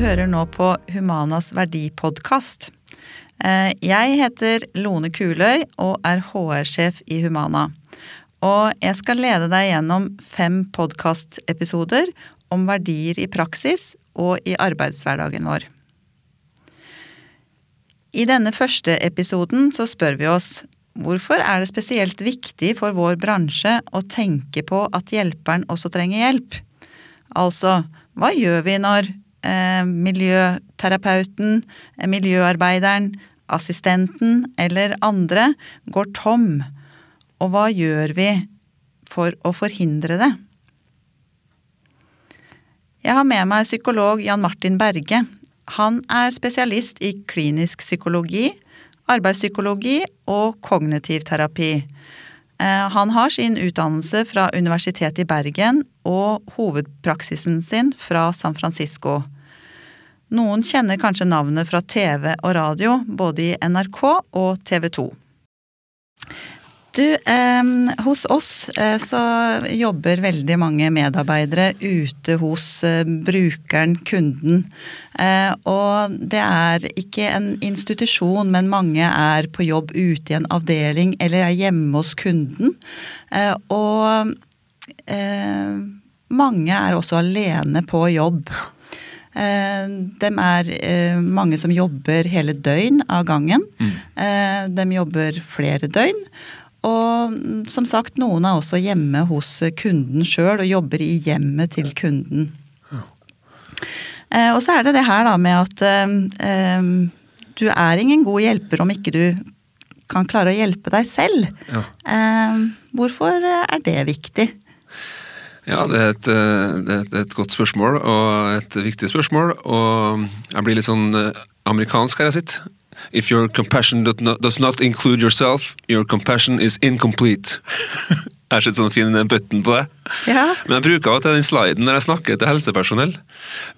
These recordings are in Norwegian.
hører nå på Humanas verdipodkast. Eh, jeg heter Lone Kuløy og er HR-sjef i Humana. Og jeg skal lede deg gjennom fem podkastepisoder om verdier i praksis og i arbeidshverdagen vår. I denne første episoden så spør vi oss hvorfor er det spesielt viktig for vår bransje å tenke på at hjelperen også trenger hjelp? Altså, hva gjør vi når miljøterapeuten, eh, miljøarbeideren, assistenten eller andre går tom? Og hva gjør vi for å forhindre det? Jeg har med meg psykolog Jan Martin Berge. Han er spesialist i klinisk psykologi, arbeidspsykologi og kognitiv terapi. Eh, han har sin utdannelse fra Universitetet i Bergen og hovedpraksisen sin fra San Francisco. Noen kjenner kanskje navnet fra TV og radio, både i NRK og TV 2. Du, eh, hos oss eh, så jobber veldig mange medarbeidere ute hos eh, brukeren, kunden. Eh, og det er ikke en institusjon, men mange er på jobb ute i en avdeling eller er hjemme hos kunden. Eh, og eh, mange er også alene på jobb. De er mange som jobber hele døgn av gangen. Mm. De jobber flere døgn. Og mm, som sagt, noen er også hjemme hos kunden sjøl og jobber i hjemmet til kunden. Ja. Eh, og så er det det her da med at eh, eh, du er ingen god hjelper om ikke du kan klare å hjelpe deg selv. Ja. Eh, hvorfor er det viktig? Ja, det er, et, eh, det er, et, godt spørsmål, og et viktig spørsmål. Og jeg blir litt sånn amerikansk her jeg sitter. If your compassion does not include yourself, your compassion is incomplete. Jeg har sett sånn fin button på det. Ja. Men jeg bruker også den sliden når jeg snakker til helsepersonell.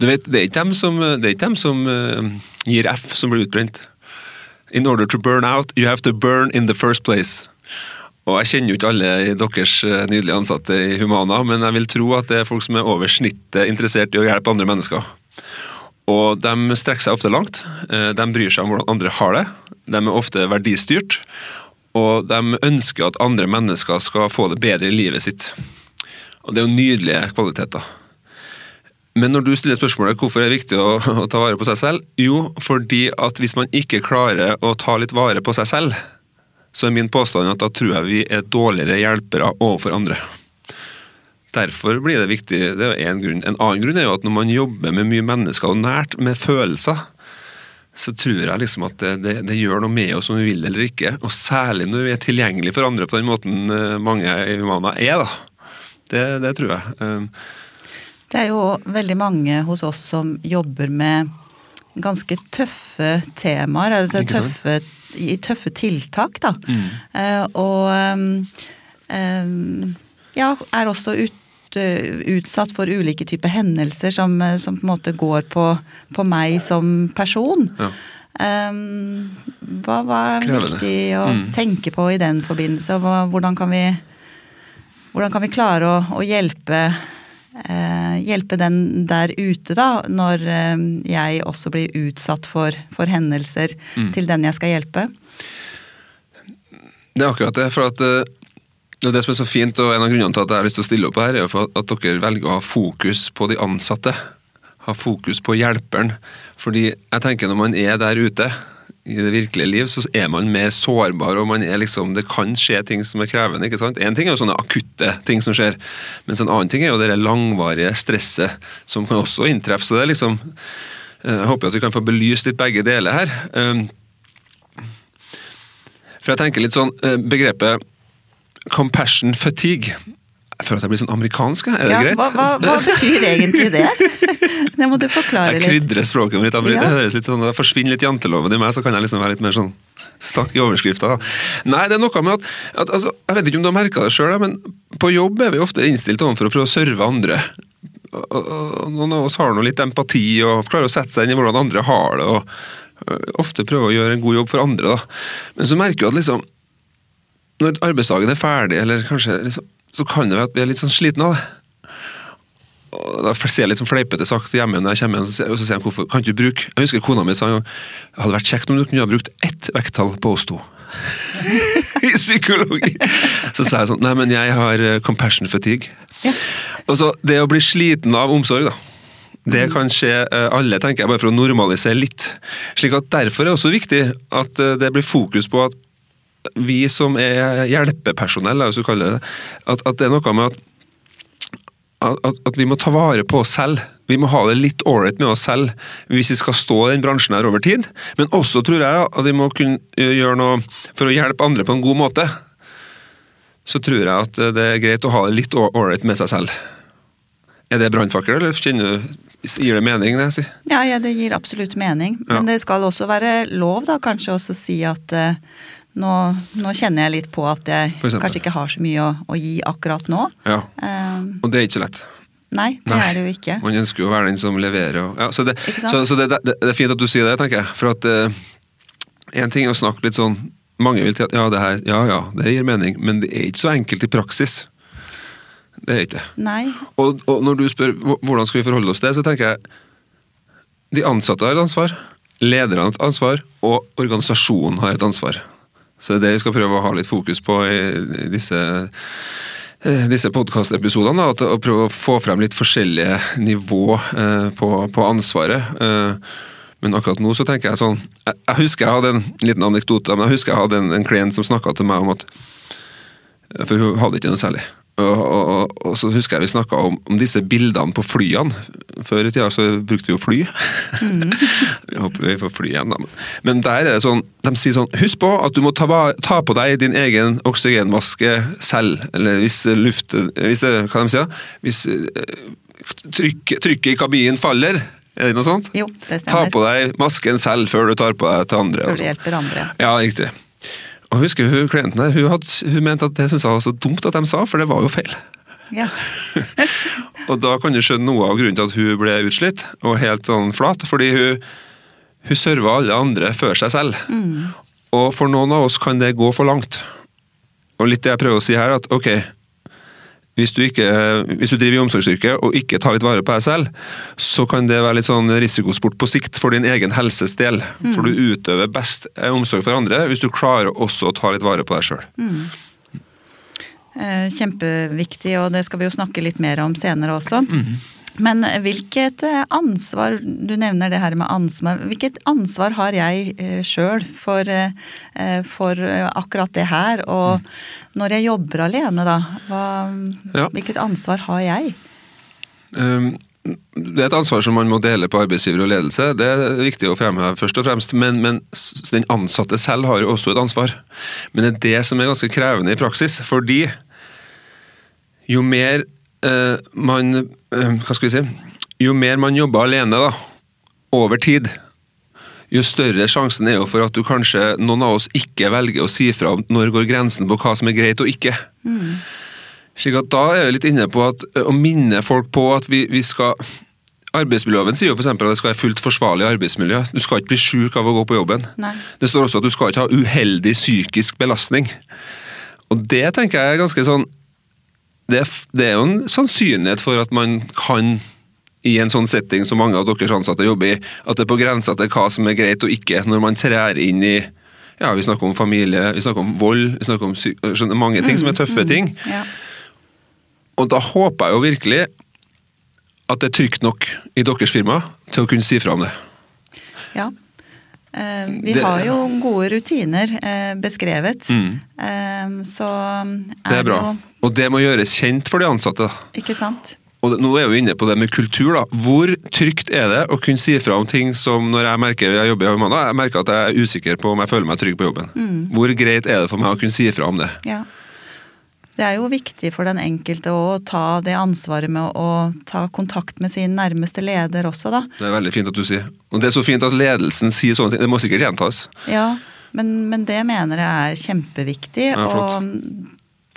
Du vet, Det er ikke dem som, ikke dem som uh, gir F, som blir utbrent. In order to burn out, you have to burn in the first place. Og Jeg kjenner jo ikke alle deres eh, nydelige ansatte i Humana, men jeg vil tro at det er folk som er over snittet interessert i å hjelpe andre mennesker. Og de strekker seg ofte langt. Eh, de bryr seg om hvordan andre har det. De er ofte verdistyrt. Og de ønsker at andre mennesker skal få det bedre i livet sitt. Og det er jo nydelige kvaliteter. Men når du stiller spørsmålet hvorfor er det viktig å, å, ta vare på seg selv, jo, fordi at hvis man ikke klarer å ta litt vare på seg selv, så er min påstand at da tror jeg vi er dårligere hjelpere overfor andre. Derfor blir det viktig. Det er en grunn. En annen grunn er jo at når man jobber med mye mennesker og nært med følelser, så tror jeg liksom at det, det, det gjør noe med oss om vi vil eller ikke. Og særlig når vi er tilgjengelige for andre på den måten eh, mange i Humana er. da. Det, det tror jeg. Eh, det er jo veldig mange hos oss som jobber med ganske tøffe temaer. altså tøffe, I tøffe tiltak, da. Mm. Uh, og um, ja, er også ut, Eh, utsatt for ulike typer hendelser som, eh, som, på en måte går på, på meg som person. Ja. Um, hva, hva, er Krevende. viktig å mm. tenke på i den forbindelse? hva, hvordan, kan vi, hvordan kan vi klare å, å hjelpe, eh, hjelpe den der ute, da, når eh, jeg også blir utsatt for, for hendelser mm. til den jeg skal hjelpe? Det er akkurat det. for at og Det som er så fint, og en av grunnene til at jeg har lyst til å stille opp her, er at dere velger å ha fokus på de ansatte. Ha fokus på hjelperen. Fordi jeg tenker når man er der ute i det virkelige liv, så er man mer sårbar, og man er liksom, det kan skje ting som er krevende. ikke sant? En ting er jo sånne akutte ting som skjer, mens en annen ting er jo det langvarige stresset som kan også inntreffe. Så det er liksom eh, Jeg håper at vi kan få belyst litt begge deler her. Um, for jeg tenker litt sånn, eh, Begrepet compassion fatigue. Jeg føler at jeg blir sånn amerikansk, er det ja, greit? Hva, hva, hva, betyr egentlig det? Det må du forklare litt. Jeg krydrer språket mitt. Ja. Det høres litt sånn, det forsvinner litt janteloven i meg, så kan jeg liksom være litt mer sånn stakk i overskrifta. Nei, det er noe med at, at altså, Jeg vet ikke om du har merka det sjøl, men på jobb er vi ofte innstilt overfor å prøve å serve andre. Noen av oss har noe litt empati og klarer å sette seg inn i hvordan andre har det. og Ofte prøver å gjøre en god jobb for andre. da. Men så merker du at liksom når arbeidsdagen er ferdig, eller kanskje liksom, så kan det være at vi er litt sånn slitne av det. og da ser jeg litt sånn fleipete sagt hjemme når jeg kommer hjem, og så sier han hvorfor kan du bruke Jeg husker kona mi sa en gang hadde vært kjekt om du kunne ha brukt ett vekttall på oss to. I psykologi! Så sa jeg sånn Nei, men jeg har eh, compassion fatigue. Ja. Og så Det å bli sliten av omsorg, da. Det kan skje eh, alle, tenker jeg, bare for å normalisere litt. Slik at Derfor er det også viktig at eh, det blir fokus på at vi som er hjelpepersonell, hvis du kaller det at, at det er noe med at at, at vi må ta vare på oss selv. Vi må ha det litt ålreit med oss selv hvis vi skal stå i den bransjen her over tid. Men også tror jeg at vi må kunne eh, gjøre noe for å hjelpe andre på en god måte. Så tror jeg at det er greit å ha det litt ålreit med seg selv. Er det brannfakkel, eller kjenner du, gir det mening, det jeg sier? Ja, ja, det gir absolutt mening. Ja. Men det skal også være lov, da, kanskje også si at eh, nå, nå kjenner jeg litt på at jeg kanskje ikke har så mye å, å gi akkurat nå. Ja. Um, Og det er ikke så lett. nei, det Nei. er det jo ikke. Man ønsker jo å være den som leverer. Og, ja, så det, så, så det, det, det er fint at du sier det, tenker jeg. For at Én ting er å snakke litt sånn Mange vil til at ja, det her, ja ja, det gir mening, men det er ikke så enkelt i praksis. Det er ikke det. Nei. Og, og når du spør hvordan skal vi forholde oss til det, så tenker jeg de ansatte har et ansvar, lederne har et ansvar, og organisasjonen har et ansvar. Så det er det vi skal prøve å ha litt fokus på i disse eh, disse podkastepisodene, å prøve å få frem litt forskjellige nivå eh, på, på ansvaret. Eh, men akkurat nå så tenker jeg sånn Jeg, jeg husker jeg hadde en liten anekdote, men jeg husker jeg hadde en, en klient som snakka til meg om at For hun hadde ikke noe særlig. Og, og, og, så husker jeg vi snakka om, om disse bildene på flyene. Før i tida så brukte vi jo fly. vi håper vi får fly igjen, da. Men- der er det sånn, de sier sånn Husk på at du må ta, ta på deg din egen oksygenmaske selv. Eller hvis luft hvis det, Hva de sier Hvis eh, trykk, trykket i kabinen faller. Er det noe sånt? Jo, det Ta på deg masken selv før du tar på deg til andre. Før du hjelper andre. Ja, riktig. Og husker hun, klienten her, hun, hadde, hun mente at det syntes jeg var så dumt at de sa, for det var jo feil. Ja. Og da kan du skjønne noe av grunnen til at hun ble utslitt og helt sånn flat, fordi hun, hun serva alle andre før seg selv. Og for noen av oss kan det gå for langt. Og litt det jeg prøver å si her, at ok, hvis du, ikke, hvis du driver i omsorgsyrke og ikke tar litt vare på deg selv, så kan det være litt sånn risikosport på sikt for din egen helses del. For du utøver best omsorg for andre hvis du klarer også å ta litt vare på deg sjøl. Mm. Kjempeviktig, og det skal vi jo snakke litt mer om senere også. Mhm. Men hvilket eh, ansvar, du nevner det her med ansvar, hvilket ansvar har jeg sjøl for, eh, eh, for eh, akkurat det her? Og når jeg jobber alene, da, hva, Mm. Ja. hvilket ansvar har jeg? Um, Det er et ansvar som man må dele på arbeidsgiver og ledelse, det er viktig å fremheve først og fremst, men, men den ansatte selv har jo også et ansvar. Men det er det som er ganske krevende i praksis, fordi jo mer eh, man eh, Hva skal vi si? Jo mer man jobber alene da, over tid, jo større sjansen er jo for at du kanskje, noen av oss ikke velger å si fra om når går grensen på hva som er greit og ikke. Slik at Da er vi litt inne på at, å minne folk på at vi, vi skal Arbeidsmiljøloven sier jo for eksempel at det skal være fullt forsvarlig arbeidsmiljø. Du skal ikke bli sjuk av å gå på jobben. Nei. Det står også at du skal ikke ha uheldig psykisk belastning. Og det tenker jeg er ganske sånn det det er jo en sannsynlighet for at man kan i en sånn setting som mange av deres ansatte jobber i, at det er på grensa til hva som er greit og ikke, når man trær inn i ja, Vi snakker om familie, vi snakker om vold, vi snakker om sy skjønner, mange ting som er tøffe ting. Ja. Og da håper jeg jo virkelig at det er trygt nok i deres firma til å kunne si fra om det. ja. Eh, vi har jo gode rutiner eh, beskrevet, Mm. eh, så Det er bra. jo Og det må gjøres kjent for de ansatte. Ikke sant? Og nå er vi inne på det med kultur. da. Hvor trygt er det å kunne si fra om ting som når jeg merker jeg jobber i Humana, jeg merker at jeg er usikker på om jeg føler meg trygg på jobben. Hvor greit er det for meg å kunne si fra om det? Ja. Det er jo viktig for den enkelte å ta det ansvaret med å ta kontakt med sin nærmeste leder også, da. Det er veldig fint at du sier. Og det er så fint at ledelsen sier sånne ting. Det må sikkert gjentas. Ja, men, men det mener jeg er kjempeviktig. Ja, og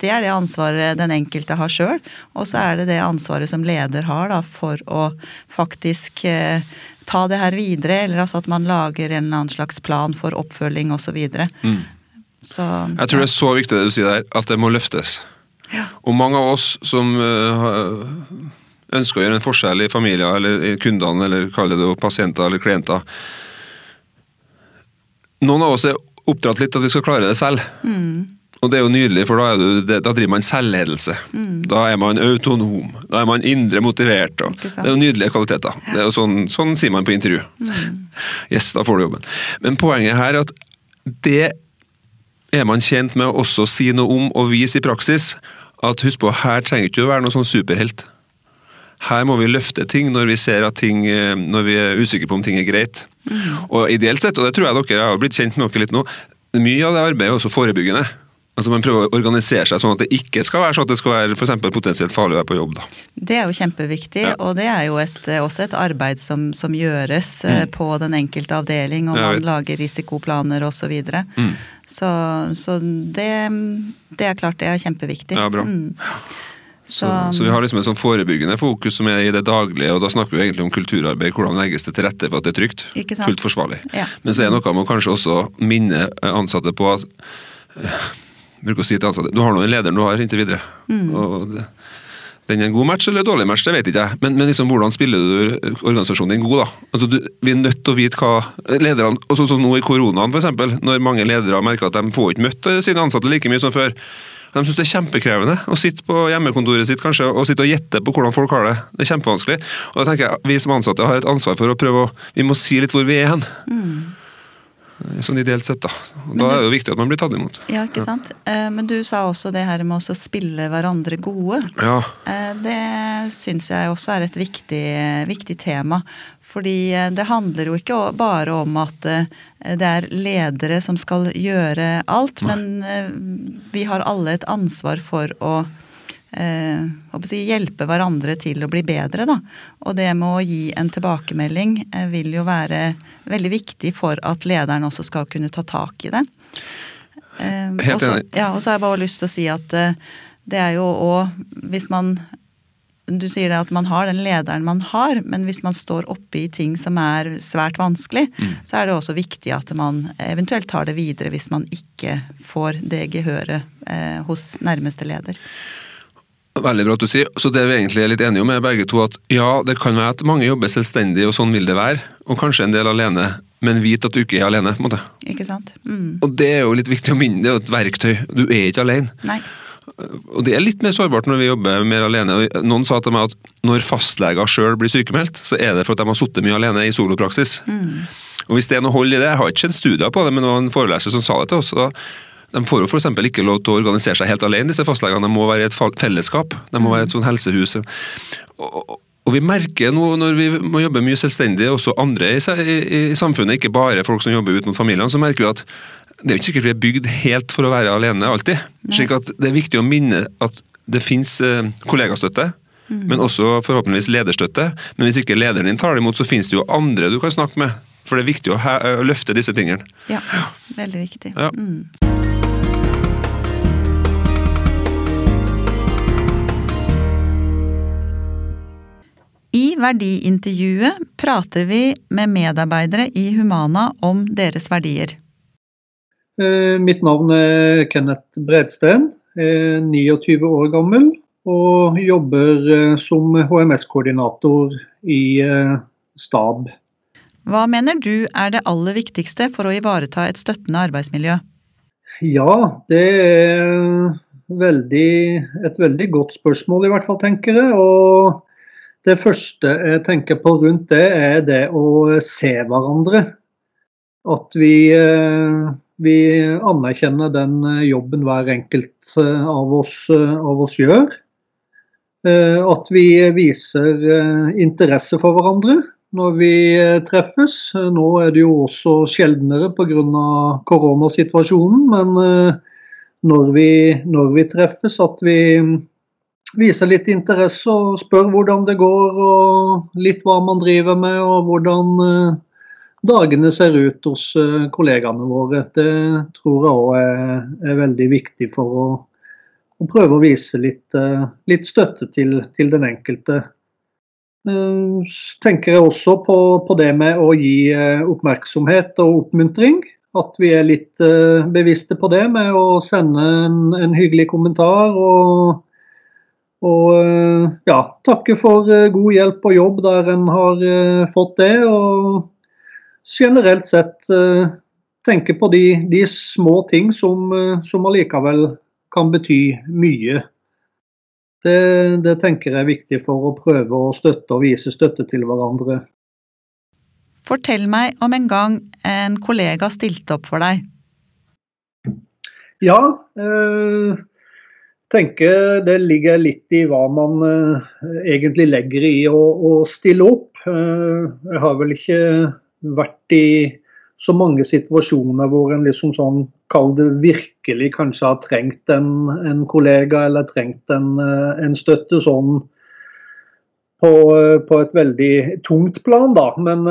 det er det ansvaret den enkelte har sjøl. Og så er det det ansvaret som leder har da, for å faktisk eh, ta det her videre. Eller altså at man lager en eller annen slags plan for oppfølging osv. Mm. Så Jeg tror det er så viktig det du sier der, at det må løftes. Ja. Og mange av oss som uh, ønsker å gjøre en forskjell i familier eller i kundene, eller kall det pasienter eller klienter. Noen av oss er oppdratt litt at vi skal klare det selv. Mm. Og det er jo nydelig, for da, du, da driver man selvledelse. Mm. Da er man autonom. Da er man indre motivert. Det er jo nydelige kvaliteter. Det er jo sånn, sånn sier man på intervju. Mm. Yes, da får du jobben. Men poenget her er at det er man tjent med å også si noe om og vise i praksis. At husk på, her trenger ikke du å være noen sånn superhelt. Her må vi løfte ting når vi ser at ting, eh, når vi er usikre på om ting er greit. Og ideelt sett, og det tror jeg dere har blitt kjent med dere litt nå, mye av det arbeidet er også forebyggende. Altså Man prøver å organisere seg sånn at det ikke skal være sånn at det skal være for potensielt farlig å være på jobb. da. Det er jo kjempeviktig, Ja. og det er jo et, eh, også et arbeid som, som gjøres mm. på den enkelte avdeling, og. Man lager risikoplaner osv. Så. Mm. så Så det, det er klart det er kjempeviktig. Ja, bra. Mm. Så, så vi har liksom et sånn forebyggende fokus som er i det daglige, og da snakker vi egentlig om kulturarbeid. Hvordan legges det til rette for at det er trygt? Fullt forsvarlig. Ja. Men så er det noe med å kanskje også minne ansatte på at eh, bruker å si til ansatte, Du har nå den lederen du har inntil videre. Mm. Og det, den er en god match eller en dårlig match, det vet ikke jeg. Men, men liksom, hvordan spiller du organisasjonen din god? da? Altså, du, vi er nødt til å vite hva lederne og Sånn som nå i koronaen, f.eks. Når mange ledere merker at de får ikke møtt sine ansatte like mye som før. De syns det er kjempekrevende å sitte på hjemmekontoret sitt kanskje, og sitte og gjette på hvordan folk har det. Det er kjempevanskelig. Og da tenker jeg, Vi som ansatte har et ansvar for å prøve å Vi må si litt hvor vi er hen. Sånn ideelt sett, da. Og da er det jo viktig at man blir tatt imot. Ja, ikke sant. Ja. Men du sa også det her med å spille hverandre gode. Ja, Eh, Det syns jeg også er et viktig, viktig tema. Fordi eh, det handler jo ikke bare om at eh, det er ledere som skal gjøre alt, men eh, vi har alle et ansvar for å eh, hjelpe hverandre til å bli bedre. Da. Og det med å gi en tilbakemelding eh, vil jo være veldig viktig for at lederen også skal kunne ta tak i det. Eh, Helt og så- enig. Ja, og så har jeg bare lyst til å si at eh, det er jo òg Hvis man Du sier det at man har den lederen man har, men hvis man står oppe i ting som er svært vanskelig, Mm. så er det også viktig at man eventuelt tar det videre hvis man ikke får det gehøret eh, hos nærmeste leder. Veldig bra at du sier. Så det vi egentlig er litt enige om er begge to at ja, det kan være at mange jobber selvstendig, og sånn vil det være. Og kanskje en del alene, men vit at du ikke er alene. på en måte. Ikke sant? Mm. Og det er jo litt viktig å minne, det er jo et verktøy. Du er ikke alene. Nei. Og det er litt mer sårbart når vi jobber mer alene. Noen sa til meg at når fastleger sjøl blir sykemeldt, så er det for at de har sittet mye alene i solopraksis. Og hvis det er noe hold i det, jeg har ikke sett studier på det, men det var en foreleser som sa det til oss. og de får jo f.eks. ikke lov til å organisere seg helt alene, disse fastlegene. De må være i et fellesskap. De må være et sånn helsehus. Og, og, og vi merker nå når vi må jobbe mye selvstendig, også andre i, i, i samfunnet, ikke bare folk som jobber ut mot familiene, så merker vi at det er jo ikke sikkert vi er bygd helt for å være alene alltid. Slik at det er viktig å minne at det finnes eh, kollegastøtte, men også forhåpentligvis lederstøtte. Men hvis ikke lederen din tar det imot, så finnes det jo andre du kan snakke med. For det er viktig å løfte disse tingene. Ja, veldig viktig. Ja. Mm. Verdiintervjuet prater vi med medarbeidere i Humana om deres verdier. Eh, Mitt navn er Kenneth Bredsten, er 29 år gammel og jobber eh, som HMS-koordinator i eh, stab. Hva mener du er det aller viktigste for å ivareta et støttende arbeidsmiljø? Ja, det er veldig, et veldig godt spørsmål i hvert fall, tenker jeg. Og det første jeg tenker på rundt det, er det å se hverandre. At vi, eh, vi anerkjenner den eh, jobben hver enkelt eh, av oss, av oss gjør. At vi viser interesse for hverandre når vi treffes. Nå er det jo også sjeldnere pga. koronasituasjonen, men når vi, når vi treffes, at vi viser litt interesse og spør hvordan det går, og litt hva man driver med, og hvordan eh, dagene ser ut hos eh, kollegaene våre. Det tror jeg òg er, er veldig viktig for å, å prøve å vise litt, eh, litt støtte til, til den enkelte. Tenker jeg også på, på det med å gi oppmerksomhet og oppmuntring. At vi er litt bevisste på det med å sende en, en hyggelig kommentar og, Og ja, takke for god hjelp og jobb der en har fått det. Og generelt sett tenke på de, de små ting som, som allikevel kan bety mye. Det, det, tenker jeg er viktig for å prøve å støtte og vise støtte til hverandre. Fortell meg om en gang en kollega stilte opp for deg. Ja, eh, tenker det ligger litt i hva man eh, egentlig legger i å, å stille opp. Eh, jeg har vel ikke vært i så mange situasjoner hvor en liksom sånn, kall det virkelig kanskje har trengt en, en kollega eller trengt en, eh, en støtte sånn på, på, et veldig tungt plan, da. Men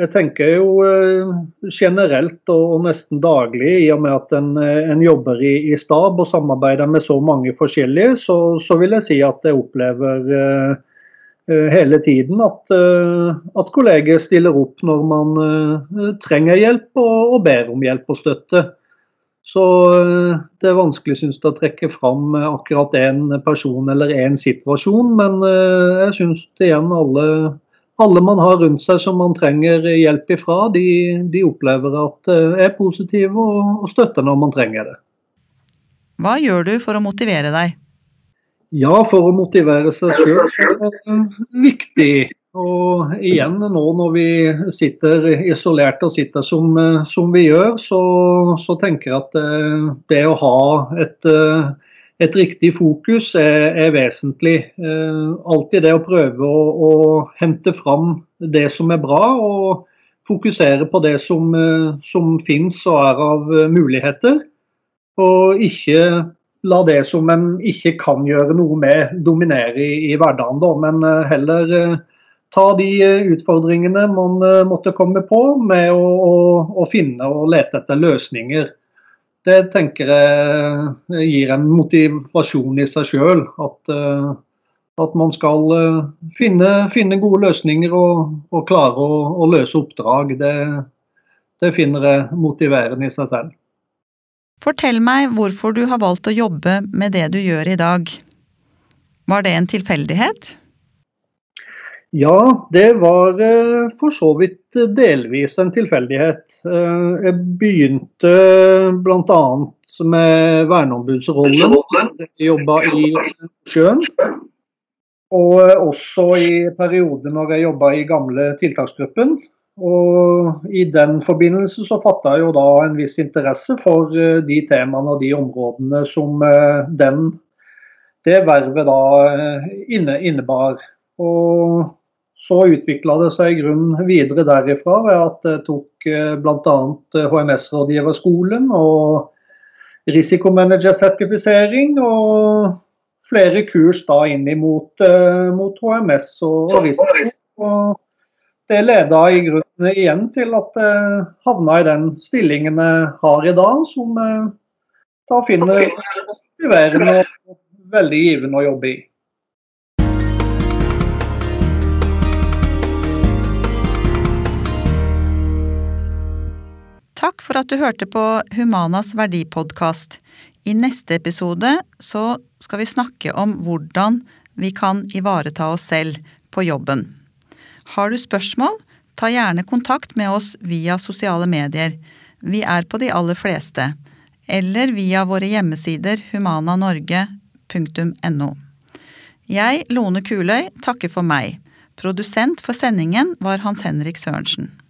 jeg tenker jo eh, generelt og, nesten daglig, i og med at en, en jobber i, i, stab og samarbeider med så mange forskjellige, så, så vil jeg si at jeg opplever eh, Eh, hele tiden at, uh, at, kolleger stiller opp når man uh, trenger hjelp og, og ber om hjelp og støtte. Så det er vanskelig synes jeg, å trekke fram akkurat én person eller én situasjon, men jeg syns igjen alle, alle, man har rundt seg som man trenger hjelp ifra, de, de opplever at det er positive og, og støtter når man trenger det. Hva gjør du for å motivere deg? Ja, for å motivere seg sjøl er det viktig. Og igjen, nå når vi sitter isolert og sitter som, som vi gjør, så, så, tenker jeg at det, det å ha et, et, riktig fokus er, er vesentlig. Alltid det å prøve å, å, hente fram det som er bra, og fokusere på det som, som finnes og er av muligheter. Og ikke la det som en ikke kan gjøre noe med, dominere i, i hverdagen. Da, men eh, heller eh, ta de eh, utfordringene man måtte komme på med å, å, å finne og lete etter løsninger. Det tenker jeg gir en motivasjon i seg sjøl. At, at, man skal finne, finne gode løsninger og, og klare å, å, løse oppdrag. Det, det finner jeg motiverende i seg selv. Fortell meg hvorfor du har valgt å jobbe med det du gjør i dag. Var det en tilfeldighet? Ja, det var eh, for så vidt delvis en tilfeldighet. Eh, jeg begynte bl.a. med verneombudsrollen. Jeg jobba i sjøen. Og også i perioder når jeg jobba i gamle tiltaksgruppen. Og I den forbindelse så fatta jeg jo da en viss interesse for eh, de temaene og de områdene som eh, den, det vervet da eh, inne, innebar. Og så utvikla det seg i grunnen videre derifra ved at jeg tok bl.a. HMS-rådgiverskolen og risikomanager-sertifisering og flere kurs da inn mot, mot HMS og, og risiko. Og det leda i grunnen igjen til at jeg havna i den stillingen jeg har i dag, som jeg da finner motiverende og veldig givende å jobbe i. Takk for at du hørte på Humanas verdipodkast. I neste episode så skal vi snakke om hvordan vi kan ivareta oss selv på jobben. Har du spørsmål, ta gjerne kontakt med oss via sosiale medier. Vi er på de aller fleste. Eller via våre hjemmesider humananorge.no. Jeg, Lone Kuløy, takker for meg. Produsent for sendingen var Hans Henrik Sørensen.